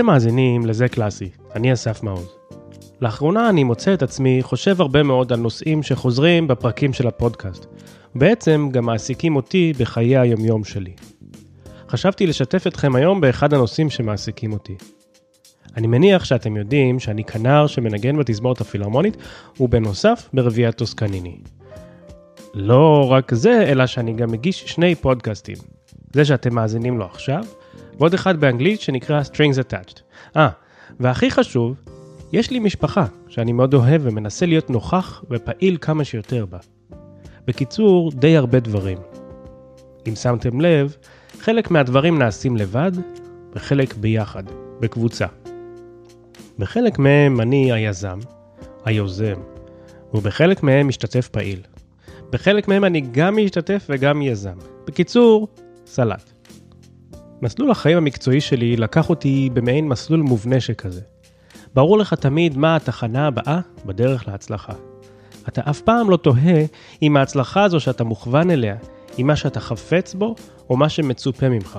אתם מאזינים לזה קלאסי, אני אסף מעוז. לאחרונה אני מוצא את עצמי חושב הרבה מאוד על נושאים שחוזרים בפרקים של הפודקאסט. בעצם גם מעסיקים אותי בחיי היומיום שלי. חשבתי לשתף אתכם היום באחד הנושאים שמעסיקים אותי. אני מניח שאתם יודעים שאני כנר שמנגן בתזמורת הפילהרמונית, ובנוסף ברביעיית טוסקניני. לא רק זה, אלא שאני גם מגיש שני פודקאסטים. זה שאתם מאזינים לו עכשיו, ועוד אחד באנגלית שנקרא Strings Attached. אה, והכי חשוב, יש לי משפחה שאני מאוד אוהב ומנסה להיות נוכח ופעיל כמה שיותר בה. בקיצור, די הרבה דברים. אם שמתם לב, חלק מהדברים נעשים לבד, וחלק ביחד, בקבוצה. בחלק מהם אני היזם, היוזם, ובחלק מהם משתתף פעיל. בחלק מהם אני גם משתתף וגם יזם. בקיצור, סלט. מסלול החיים המקצועי שלי לקח אותי במעין מסלול מובנה שכזה. ברור לך תמיד מה התחנה הבאה בדרך להצלחה. אתה אף פעם לא תוהה אם ההצלחה הזו שאתה מוכוון אליה היא מה שאתה חפץ בו או מה שמצופה ממך.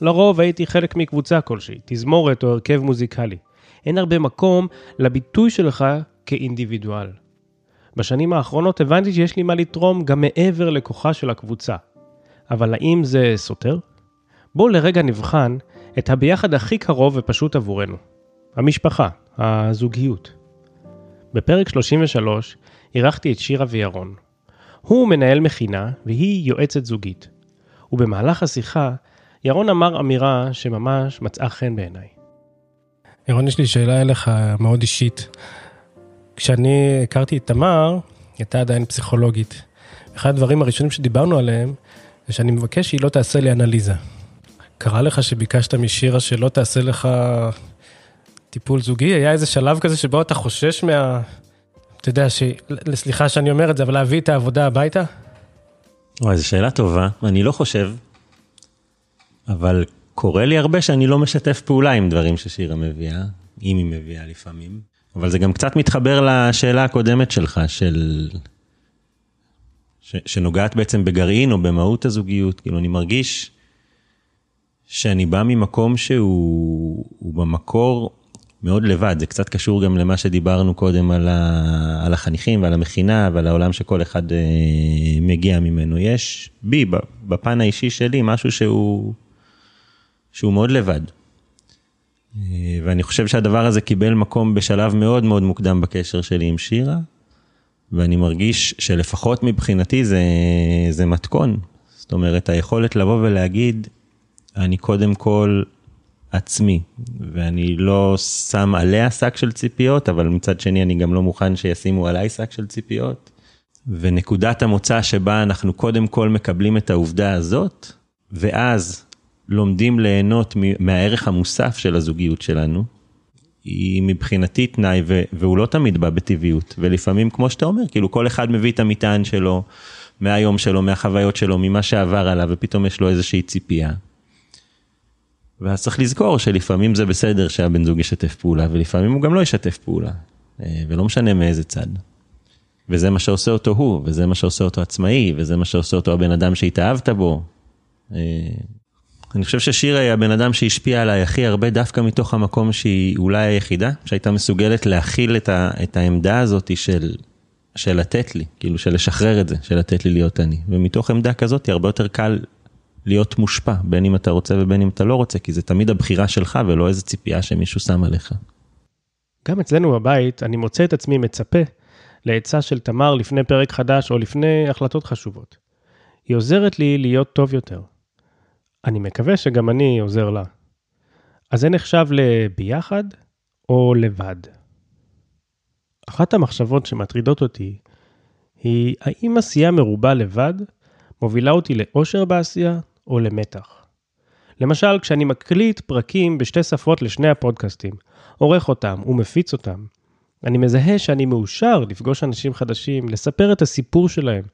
לרוב הייתי חלק מקבוצה כלשהי, תזמורת או הרכב מוזיקלי. אין הרבה מקום לביטוי שלך כאינדיבידואל. בשנים האחרונות הבנתי שיש לי מה לתרום גם מעבר לכוחה של הקבוצה. אבל האם זה סותר? בואו לרגע נבחן את הביחד הכי קרוב ופשוט עבורנו. המשפחה, הזוגיות. בפרק 33 אירחתי את שירה וירון. הוא מנהל מכינה והיא יועצת זוגית. ובמהלך השיחה, ירון אמר אמירה שממש מצאה חן בעיניי. ירון, יש לי שאלה אליך מאוד אישית. כשאני הכרתי את תמר, היא הייתה עדיין פסיכולוגית. אחד הדברים הראשונים שדיברנו עליהם, זה שאני מבקש שהיא לא תעשה לי אנליזה. קרה לך שביקשת משירה שלא תעשה לך טיפול זוגי? היה איזה שלב כזה שבו אתה חושש מה... אתה יודע, ש... סליחה שאני אומר את זה, אבל להביא את העבודה הביתה? וואי, זו שאלה טובה, אני לא חושב, אבל קורה לי הרבה שאני לא משתף פעולה עם דברים ששירה מביאה, אם היא מביאה לפעמים. אבל זה גם קצת מתחבר לשאלה הקודמת שלך, של... ש... שנוגעת בעצם בגרעין או במהות הזוגיות. כאילו, אני מרגיש שאני בא ממקום שהוא במקור מאוד לבד, זה קצת קשור גם למה שדיברנו קודם על, ה, על החניכים ועל המכינה ועל העולם שכל אחד אה, מגיע ממנו. יש בי, בפן האישי שלי, משהו שהוא, שהוא מאוד לבד. אה, ואני חושב שהדבר הזה קיבל מקום בשלב מאוד מאוד מוקדם בקשר שלי עם שירה, ואני מרגיש שלפחות מבחינתי זה, זה מתכון. זאת אומרת, היכולת לבוא ולהגיד, אני קודם כל עצמי, ואני לא שם עליה שק של ציפיות, אבל מצד שני אני גם לא מוכן שישימו עליי שק של ציפיות. ונקודת המוצא שבה אנחנו קודם כל מקבלים את העובדה הזאת, ואז לומדים ליהנות מהערך המוסף של הזוגיות שלנו, היא מבחינתי תנאי, והוא לא תמיד בא בטבעיות. ולפעמים, כמו שאתה אומר, כאילו כל אחד מביא את המטען שלו, מהיום שלו, מהחוויות שלו, ממה שעבר עליו, ופתאום יש לו איזושהי ציפייה. ואז צריך לזכור שלפעמים זה בסדר שהבן זוג ישתף פעולה, ולפעמים הוא גם לא ישתף פעולה, אה, ולא משנה מאיזה צד. וזה מה שעושה אותו הוא, וזה מה שעושה אותו עצמאי, וזה מה שעושה אותו הבן אדם שהתאהבת בו. אה, אני חושב ששירה היא הבן אדם שהשפיע עליי הכי הרבה דווקא מתוך המקום שהיא אולי היחידה, שהייתה מסוגלת להכיל את, ה, את העמדה הזאת של, של לתת לי, כאילו של לשחרר את זה, של לתת לי להיות אני. ומתוך עמדה כזאת הרבה יותר קל להיות מושפע, בין אם אתה רוצה ובין אם אתה לא רוצה, כי זה תמיד הבחירה שלך ולא איזה ציפייה שמישהו שם עליך. גם אצלנו בבית, אני מוצא את עצמי מצפה לעצה של תמר לפני פרק חדש או לפני החלטות חשובות. היא עוזרת לי להיות טוב יותר. אני מקווה שגם אני עוזר לה. אז זה נחשב לביחד או לבד? אחת המחשבות שמטרידות אותי היא האם עשייה מרובה לבד מובילה אותי לאושר בעשייה או למתח. למשל, כשאני מקליט פרקים בשתי שפות לשני הפודקאסטים, עורך אותם ומפיץ אותם, אני מזהה שאני מאושר לפגוש אנשים חדשים, לספר את הסיפור שלהם,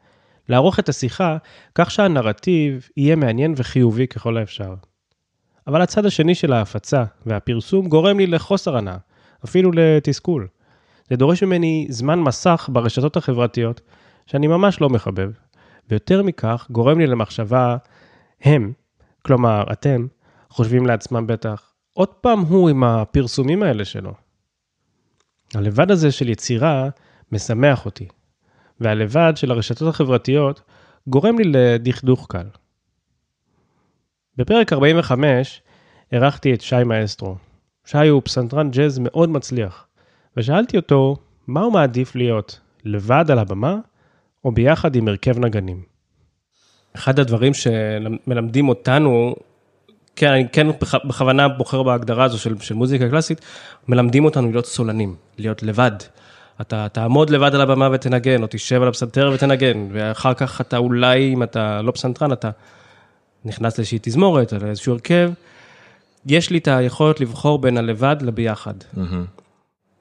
לערוך את השיחה כך שהנרטיב יהיה מעניין וחיובי ככל האפשר. אבל הצד השני של ההפצה והפרסום גורם לי לחוסר הנאה, אפילו לתסכול. זה דורש ממני זמן מסך ברשתות החברתיות שאני ממש לא מחבב, ויותר מכך גורם לי למחשבה הם, כלומר אתם, חושבים לעצמם בטח, עוד פעם הוא עם הפרסומים האלה שלו. הלבד הזה של יצירה משמח אותי, והלבד של הרשתות החברתיות גורם לי לדכדוך קל. בפרק 45 אירחתי את שי מאסטרו. שי הוא פסנתרן ג'אז מאוד מצליח, ושאלתי אותו מה הוא מעדיף להיות, לבד על הבמה או ביחד עם הרכב נגנים. אחד הדברים שמלמדים אותנו, כן, אני כן בכוונה בוחר בהגדרה הזו של, של מוזיקה קלאסית, מלמדים אותנו להיות סולנים, להיות לבד. אתה תעמוד לבד על הבמה ותנגן, או תשב על הפסנתר ותנגן, ואחר כך אתה אולי, אם אתה לא פסנתרן, אתה נכנס לאיזושהי תזמורת, או לאיזשהו הרכב. יש לי את היכולת לבחור בין הלבד לביחד. Mm-hmm.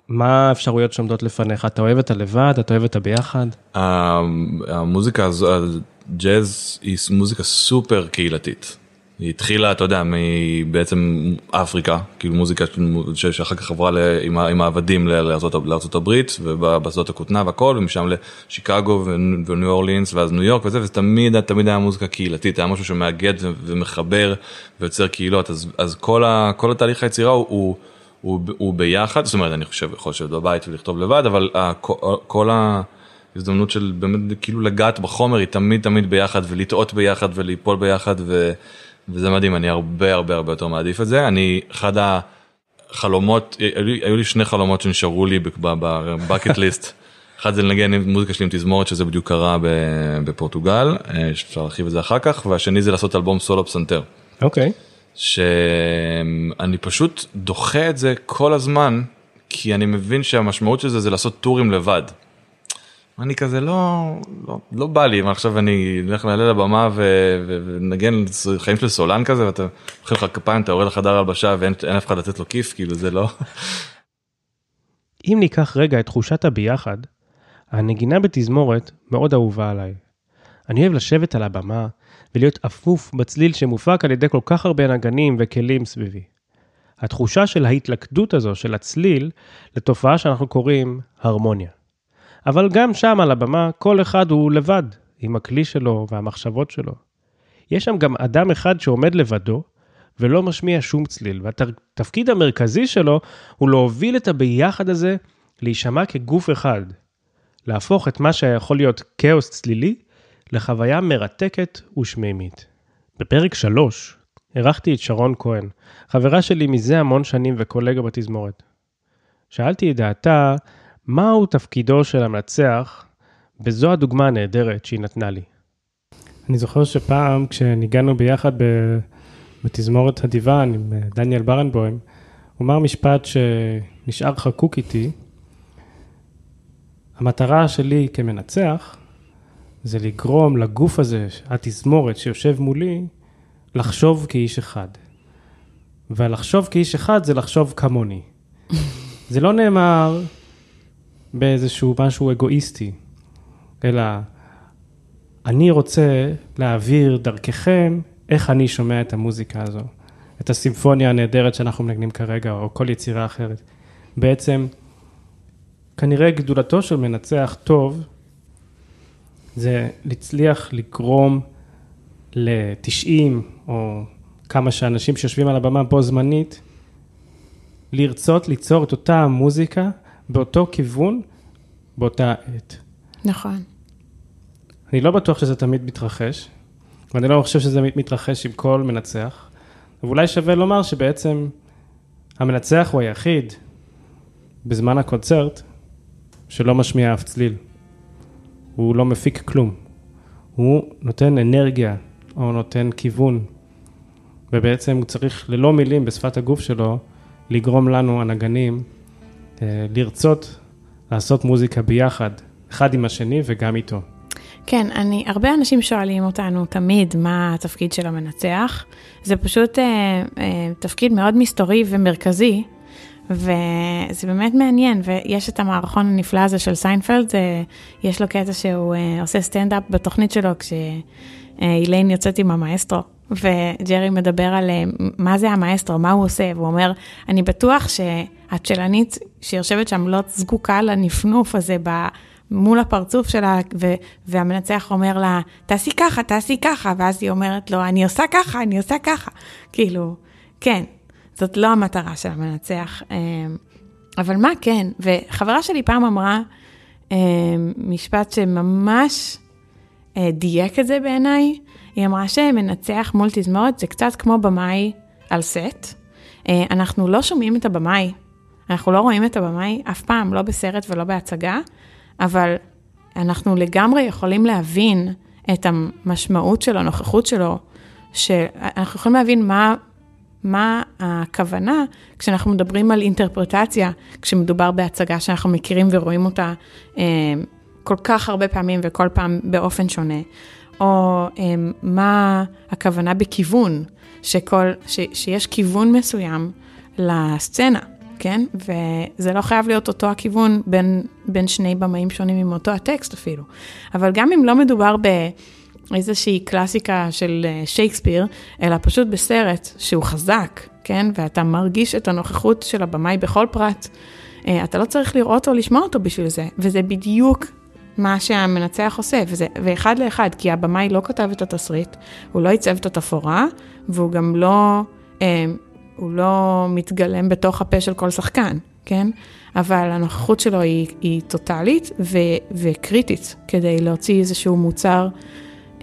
מה האפשרויות שעומדות לפניך? אתה אוהב את הלבד? אתה אוהב את הביחד? המוזיקה הזו, הג'אז היא מוזיקה סופר קהילתית. היא התחילה, אתה יודע, מבעצם אפריקה, כאילו מוזיקה שאחר כך עברה עם, העבדים לארצות, הברית ובשדות הכותנה והכל, ומשם לשיקגו וניו אורלינס ואז ניו יורק וזה, וזה תמיד, תמיד היה מוזיקה קהילתית, היה משהו שמאגד ומחבר ויוצר קהילות, אז, אז כל, ה, כל התהליך היצירה הוא, הוא, הוא, הוא ביחד, זאת אומרת, אני חושב, יכול לשבת בבית ולכתוב לבד, אבל כל, כל ההזדמנות של באמת כאילו לגעת בחומר היא תמיד תמיד ביחד ולטעות ביחד וליפול ביחד. ו... וזה מדהים, אני הרבה הרבה הרבה יותר מעדיף את זה. אני, אחד החלומות, היו לי, היו לי שני חלומות שנשארו לי בבקט ליסט. אחד זה לנגן עם מוזיקה שלי עם תזמורת שזה בדיוק קרה בפורטוגל, אה, אפשר להרחיב את זה אחר כך, והשני זה לעשות אלבום סולו פסנתר. אוקיי. Okay. שאני פשוט דוחה את זה כל הזמן, כי אני מבין שהמשמעות של זה זה לעשות טורים לבד. אני כזה לא, לא, לא בא לי, מה עכשיו אני אלך לעלה לבמה ונגן חיים של סולן כזה ואתה אוכל לך כפיים, אתה יורד לחדר הלבשה ואין אף אחד לתת לו כיף, כאילו זה לא. אם ניקח רגע את תחושת הביחד, הנגינה בתזמורת מאוד אהובה עליי. אני אוהב לשבת על הבמה ולהיות אפוף בצליל שמופק על ידי כל כך הרבה נגנים וכלים סביבי. התחושה של ההתלכדות הזו של הצליל לתופעה שאנחנו קוראים הרמוניה. אבל גם שם על הבמה, כל אחד הוא לבד, עם הכלי שלו והמחשבות שלו. יש שם גם אדם אחד שעומד לבדו, ולא משמיע שום צליל, והתפקיד המרכזי שלו הוא להוביל את הביחד הזה להישמע כגוף אחד. להפוך את מה שיכול להיות כאוס צלילי לחוויה מרתקת ושמימית. בפרק 3 אירחתי את שרון כהן, חברה שלי מזה המון שנים וקולגה בתזמורת. שאלתי את דעתה מהו תפקידו של המנצח, וזו הדוגמה הנהדרת שהיא נתנה לי. אני זוכר שפעם כשניגענו ביחד בתזמורת הדיוון עם אה, דניאל ברנבוים, הוא אמר משפט שנשאר חקוק איתי. המטרה שלי כמנצח זה לגרום לגוף הזה, התזמורת שיושב מולי, לחשוב כאיש אחד. והלחשוב כאיש אחד זה לחשוב כמוני. זה לא נאמר באיזשהו משהו אגואיסטי, אלא אני רוצה להעביר דרככם איך אני שומע את המוזיקה הזו, את הסימפוניה הנהדרת שאנחנו מנגנים כרגע, או כל יצירה אחרת. בעצם, כנראה גדולתו של מנצח טוב, זה להצליח לגרום ל-90 או כמה שאנשים שיושבים על הבמה בו זמנית, לרצות ליצור את אותה המוזיקה באותו כיוון, באותה עת. נכון. אני לא בטוח שזה תמיד מתרחש, ואני לא חושב שזה מתרחש עם כל מנצח, ואולי שווה לומר שבעצם המנצח הוא היחיד בזמן הקונצרט שלא משמיע אף צליל. הוא לא מפיק כלום. הוא נותן אנרגיה או נותן כיוון, ובעצם הוא צריך ללא מילים בשפת הגוף שלו לגרום לנו, הנגנים, לרצות לעשות מוזיקה ביחד, אחד עם השני וגם איתו. כן, אני, הרבה אנשים שואלים אותנו תמיד מה התפקיד של המנצח. זה פשוט אה, אה, תפקיד מאוד מסתורי ומרכזי, וזה באמת מעניין, ויש את המערכון הנפלא הזה של סיינפלד, אה, יש לו קטע שהוא אה, עושה סטנדאפ בתוכנית שלו כשאיליין יוצאת עם המאסטרו, וג'רי מדבר על אה, מה זה המאסטרו, מה הוא עושה, והוא אומר, אני בטוח שהצ'לנית שיושבת שם לא זקוקה לנפנוף הזה ב... מול הפרצוף שלה, ו- והמנצח אומר לה, תעשי ככה, תעשי ככה, ואז היא אומרת לו, אני עושה ככה, אני עושה ככה. כאילו, כן, זאת לא המטרה של המנצח. אה, אבל מה כן, וחברה שלי פעם אמרה אה, משפט שממש דייק את זה בעיניי, היא אמרה שמנצח מול תזמורת זה קצת כמו במאי על סט. אה, אנחנו לא שומעים את הבמאי, אנחנו לא רואים את הבמאי אף פעם, לא בסרט ולא בהצגה, אבל אנחנו לגמרי יכולים להבין את המשמעות של הנוכחות שלו, שאנחנו יכולים להבין מה, מה הכוונה כשאנחנו מדברים על אינטרפרטציה, כשמדובר בהצגה שאנחנו מכירים ורואים אותה אה, כל כך הרבה פעמים וכל פעם באופן שונה, או אה, מה הכוונה בכיוון, שכל, ש, שיש כיוון מסוים לסצנה. כן? וזה לא חייב להיות אותו הכיוון בין, בין שני במאים שונים עם אותו הטקסט אפילו. אבל גם אם לא מדובר באיזושהי קלאסיקה של אה, שייקספיר, אלא פשוט בסרט שהוא חזק, כן? ואתה מרגיש את הנוכחות של הבמאי בכל פרט, אה, אתה לא צריך לראות או לשמוע אותו בשביל זה, וזה בדיוק מה שהמנצח עושה, וזה, ואחד לאחד, כי הבמאי לא כתב את התסריט, הוא לא עיצב את התפאורה, והוא גם לא... אה, הוא לא מתגלם בתוך הפה של כל שחקן, כן? אבל הנוכחות שלו היא, היא טוטאלית ו, וקריטית כדי להוציא איזשהו מוצר,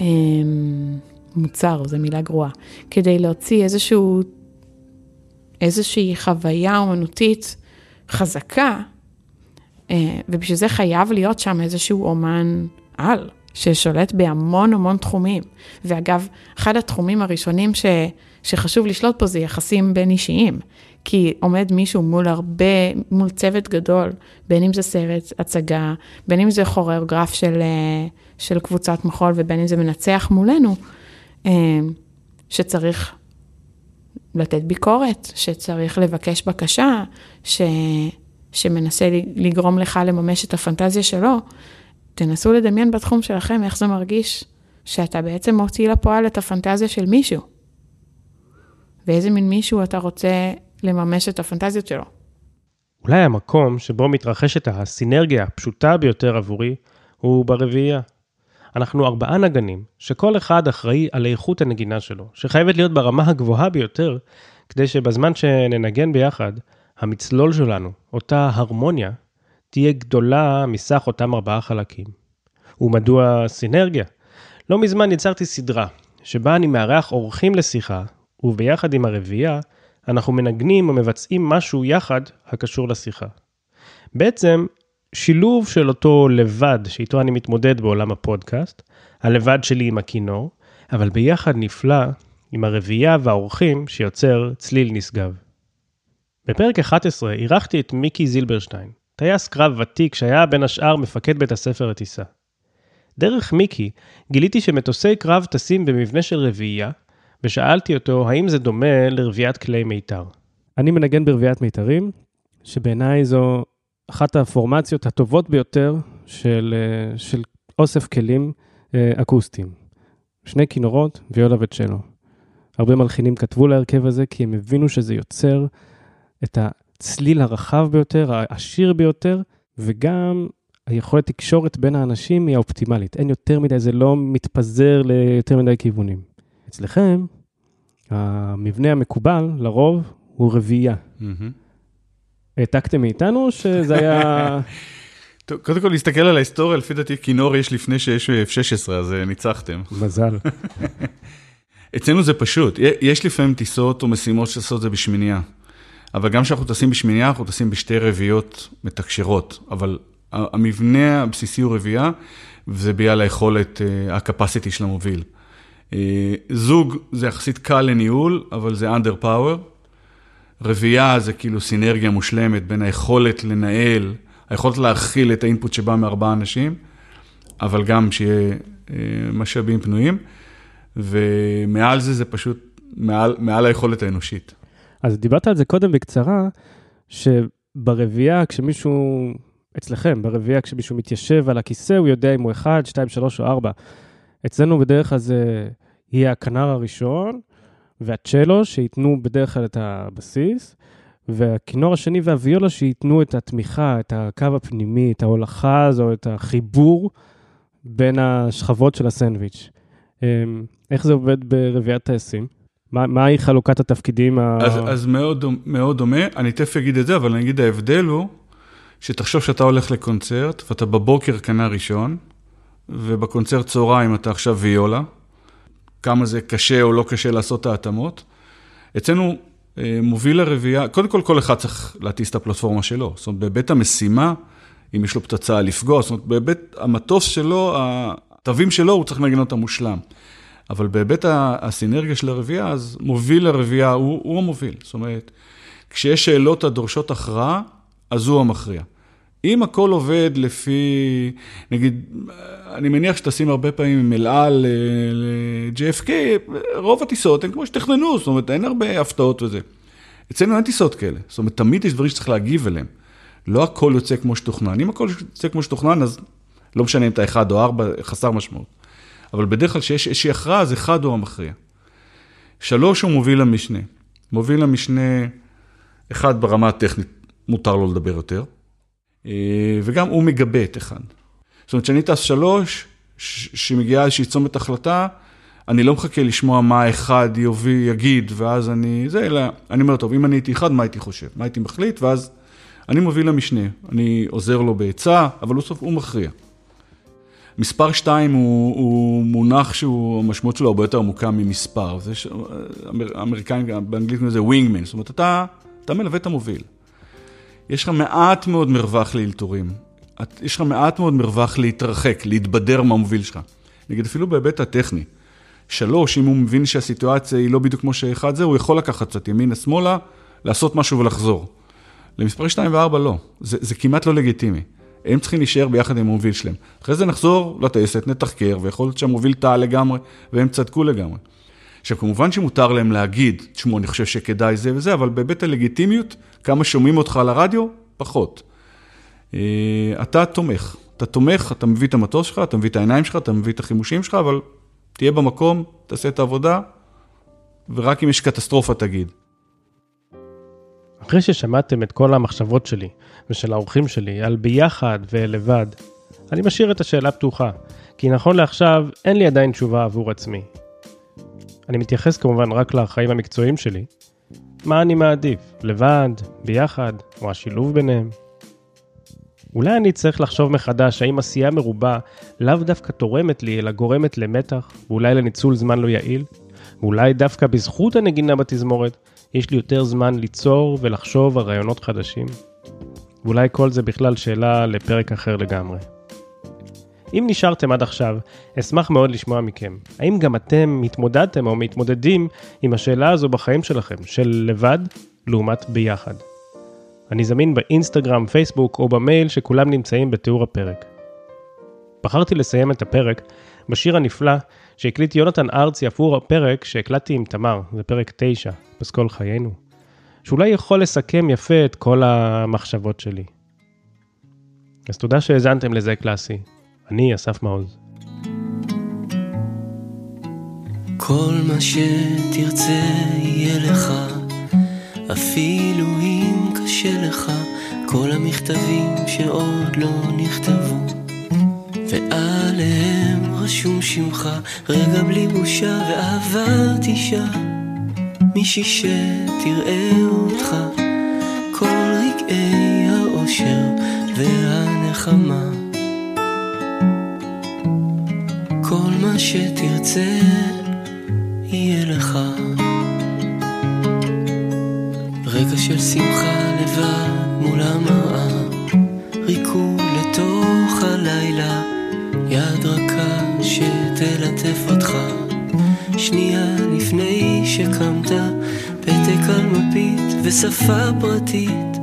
אה, מוצר, זו מילה גרועה, כדי להוציא איזשהו, איזושהי חוויה אומנותית חזקה, ובשביל זה חייב להיות שם איזשהו אומן על. ששולט בהמון המון תחומים. ואגב, אחד התחומים הראשונים ש, שחשוב לשלוט פה זה יחסים בין אישיים. כי עומד מישהו מול הרבה, מול צוות גדול, בין אם זה סרט, הצגה, בין אם זה כוריאוגרף של, אה, של קבוצת מחול ובין אם זה מנצח מולנו, אה, שצריך לתת ביקורת, שצריך לבקש בקשה, ש, שמנסה לגרום לך לממש את הפנטזיה שלו. תנסו לדמיין בתחום שלכם איך זה מרגיש שאתה בעצם מוציא לפועל את הפנטזיה של מישהו. ואיזה מין מישהו אתה רוצה לממש את הפנטזיות שלו. אולי המקום שבו מתרחשת הסינרגיה הפשוטה ביותר עבורי הוא ברביעייה. אנחנו ארבעה נגנים, שכל אחד אחראי על איכות הנגינה שלו, שחייבת להיות ברמה הגבוהה ביותר, כדי שבזמן שננגן ביחד, המצלול שלנו, אותה הרמוניה, תהיה גדולה מסך אותם ארבעה חלקים. ומדוע סינרגיה? לא מזמן יצרתי סדרה, שבה אני מארח אורחים לשיחה, וביחד עם הרביעייה, אנחנו מנגנים ומבצעים משהו יחד הקשור לשיחה. בעצם, שילוב של אותו לבד שאיתו אני מתמודד בעולם הפודקאסט, הלבד שלי עם הכינור, אבל ביחד נפלא עם הרביעייה והאורחים שיוצר צליל נשגב. בפרק 11 אירחתי את מיקי זילברשטיין, טייס קרב ותיק שהיה בין השאר מפקד בית הספר לטיסה. דרך מיקי גיליתי שמטוסי קרב טסים במבנה של רביעייה, ושאלתי אותו האם זה דומה לרביעיית כלי מיתר. אני מנגן ברביעיית מיתרים, שבעיניי זו אחת הפורמציות הטובות ביותר של, אה, של אוסף כלים אה, אקוסטיים. שני כינורות ויולה וצ'לו. הרבה מלחינים כתבו להרכב הזה כי הם הבינו שזה יוצר את הצליל הרחב ביותר, העשיר ביותר, וגם היכולת תקשורת בין האנשים היא האופטימלית. אין יותר מדי, זה לא מתפזר ליותר מדי כיוונים. אצלכם, המבנה המקובל, לרוב, הוא רביעייה. העתקתם מאיתנו, שזה היה... טוב, קודם כל, להסתכל על ההיסטוריה, לפי דעתי כינור יש לפני שיש F-16, אז אה, ניצחתם. מזל. אצלנו זה פשוט, יש לפעמים טיסות או משימות שעושות את זה בשמינייה. אבל גם כשאנחנו טסים בשמינייה, אנחנו טסים בשתי רביעיות מתקשרות. אבל המבנה הבסיסי הוא רביעייה, וזה בגלל היכולת, אה, ה-capacity של המוביל. אה, זוג זה יחסית קל לניהול, אבל זה under power. רביעייה זה כאילו סינרגיה מושלמת בין היכולת לנהל, היכולת להכיל את האינפוט שבא מארבעה אנשים, אבל גם שיהיה אה, משאבים פנויים, ומעל זה זה פשוט מעל, מעל היכולת האנושית. אז דיברת על זה קודם בקצרה, שברביעייה, כשמישהו, אצלכם, ברביעייה, כשמישהו מתיישב על הכיסא, הוא יודע אם הוא 1, 2, 3 או 4. אצלנו בדרך כלל זה יהיה הכנר הראשון, והצ'לו, שייתנו בדרך כלל את הבסיס, והכינור השני והוויולה, שייתנו את התמיכה, את הקו הפנימי, את ההולכה הזו, את החיבור בין השכבות של הסנדוויץ'. אמ, איך זה עובד ברביעיית טייסים? מה, מהי חלוקת התפקידים? ה... אז, אז מאוד, מאוד דומה, אני תכף אגיד את זה, אבל אני אגיד ההבדל הוא, שתחשוב שאתה הולך לקונצרט, ואתה בבוקר קנה ראשון, ובקונצרט צהריים אתה עכשיו ויולה, כמה זה קשה או לא קשה לעשות את ההתאמות. אצלנו אה, מוביל הרביעייה, קודם כל כל אחד צריך להטיס את הפלטפורמה שלו, זאת אומרת בהיבט המשימה, אם יש לו פצצה לפגוע, זאת אומרת בהיבט המטוס שלו, התווים שלו, הוא צריך לנגן אותם מושלם. אבל בהיבט הסינרגיה של הרביעייה, אז מוביל הרביעייה הוא, הוא המוביל. זאת אומרת, כשיש שאלות הדורשות הכרעה, אז הוא המכריע. אם הכל עובד לפי, נגיד, אני מניח שטסים הרבה פעמים עם אל על ל-JFK, רוב הטיסות הן כמו שתכננו, זאת אומרת, אין הרבה הפתעות וזה. אצלנו אין טיסות כאלה, זאת אומרת, תמיד יש דברים שצריך להגיב אליהם. לא הכל יוצא כמו שתוכנן. אם הכל יוצא כמו שתוכנן, אז לא משנה אם אתה אחד או ארבע, חסר משמעות. אבל בדרך כלל כשיש איזושהי הכרעה, אז אחד הוא המכריע. שלוש, הוא מוביל המשנה. מוביל המשנה, אחד ברמה הטכנית, מותר לו לדבר יותר, אה, וגם הוא מגבה את אחד. זאת אומרת, כשאני טס שלוש, שמגיעה איזושהי צומת החלטה, אני לא מחכה לשמוע מה אחד יוביל, יגיד, ואז אני, זה, אלא אני אומר, טוב, אם אני הייתי אחד, מה הייתי חושב? מה הייתי מחליט? ואז אני מוביל למשנה. אני עוזר לו בעצה, אבל בסוף הוא מכריע. מספר 2 הוא, הוא מונח שהוא, המשמעות שלו הרבה יותר עמוקה ממספר. זה ש... אמר, האמריקאים באנגלית קוראים לזה ווינגמן, זאת אומרת, אתה, אתה מלווה את המוביל. יש לך מעט מאוד מרווח לאלתורים. יש לך מעט מאוד מרווח להתרחק, להתבדר מהמוביל שלך. נגיד, אפילו בהיבט הטכני. שלוש, אם הוא מבין שהסיטואציה היא לא בדיוק כמו שאחד זה, הוא יכול לקחת קצת ימינה-שמאלה, לעשות משהו ולחזור. למספרי 2 ו-4 לא, זה, זה כמעט לא לגיטימי. הם צריכים להישאר ביחד עם המוביל שלהם. אחרי זה נחזור לטייסת, נתחקר, ויכול להיות שהמוביל טעה לגמרי, והם צדקו לגמרי. עכשיו, כמובן שמותר להם להגיד, תשמעו, אני חושב שכדאי זה וזה, אבל בהיבט הלגיטימיות, כמה שומעים אותך על הרדיו, פחות. אה, אתה תומך. אתה תומך, אתה מביא את המטוס שלך, אתה מביא את העיניים שלך, אתה מביא את החימושים שלך, אבל תהיה במקום, תעשה את העבודה, ורק אם יש קטסטרופה תגיד. אחרי ששמעתם את כל המחשבות שלי ושל האורחים שלי על ביחד ולבד, אני משאיר את השאלה פתוחה, כי נכון לעכשיו אין לי עדיין תשובה עבור עצמי. אני מתייחס כמובן רק לחיים המקצועיים שלי. מה אני מעדיף, לבד, ביחד, או השילוב ביניהם? אולי אני צריך לחשוב מחדש האם עשייה מרובה לאו דווקא תורמת לי, אלא גורמת למתח, ואולי לניצול זמן לא יעיל? ואולי דווקא בזכות הנגינה בתזמורת, יש לי יותר זמן ליצור ולחשוב על רעיונות חדשים? ואולי כל זה בכלל שאלה לפרק אחר לגמרי. אם נשארתם עד עכשיו, אשמח מאוד לשמוע מכם. האם גם אתם התמודדתם או מתמודדים עם השאלה הזו בחיים שלכם, של לבד לעומת ביחד? אני זמין באינסטגרם, פייסבוק או במייל שכולם נמצאים בתיאור הפרק. בחרתי לסיים את הפרק בשיר הנפלא שהקליט יונתן ארצי עבור הפרק שהקלטתי עם תמר, זה פרק 9, פסקול חיינו, שאולי יכול לסכם יפה את כל המחשבות שלי. אז תודה שהאזנתם לזה קלאסי. אני אסף מעוז. כל מה שתרצה יהיה לך, אפילו אם קשה לך, כל המכתבים שעוד לא נכתבו, ועליהם רשום שמך, רגע בלי בושה ואהבה תשעה, מישהי שתראה אותך, כל רגעי האושר והנחמה. כל מה שתרצה יהיה לך. רגע של שמחה שתלטף אותך. שנייה לפני שקמת, פתק על מפית ושפה פרטית,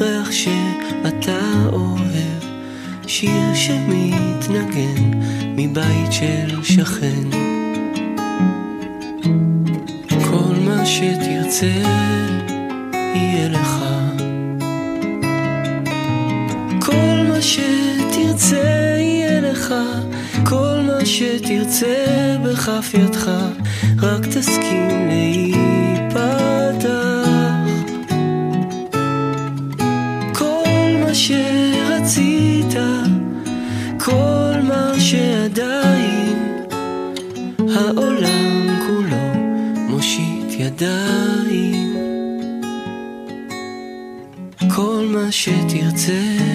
ריח שאתה אוהב, שיר שמתנגן מבית של שכן. כל מה שתרצה יהיה לך. כל מה שתרצה יהיה לך, שתרצה בכף ידך, רק תסכים להיפתח. כל מה שרצית, כל מה שעדיין העולם כולו מושיט. ידיים כל מה שתרצה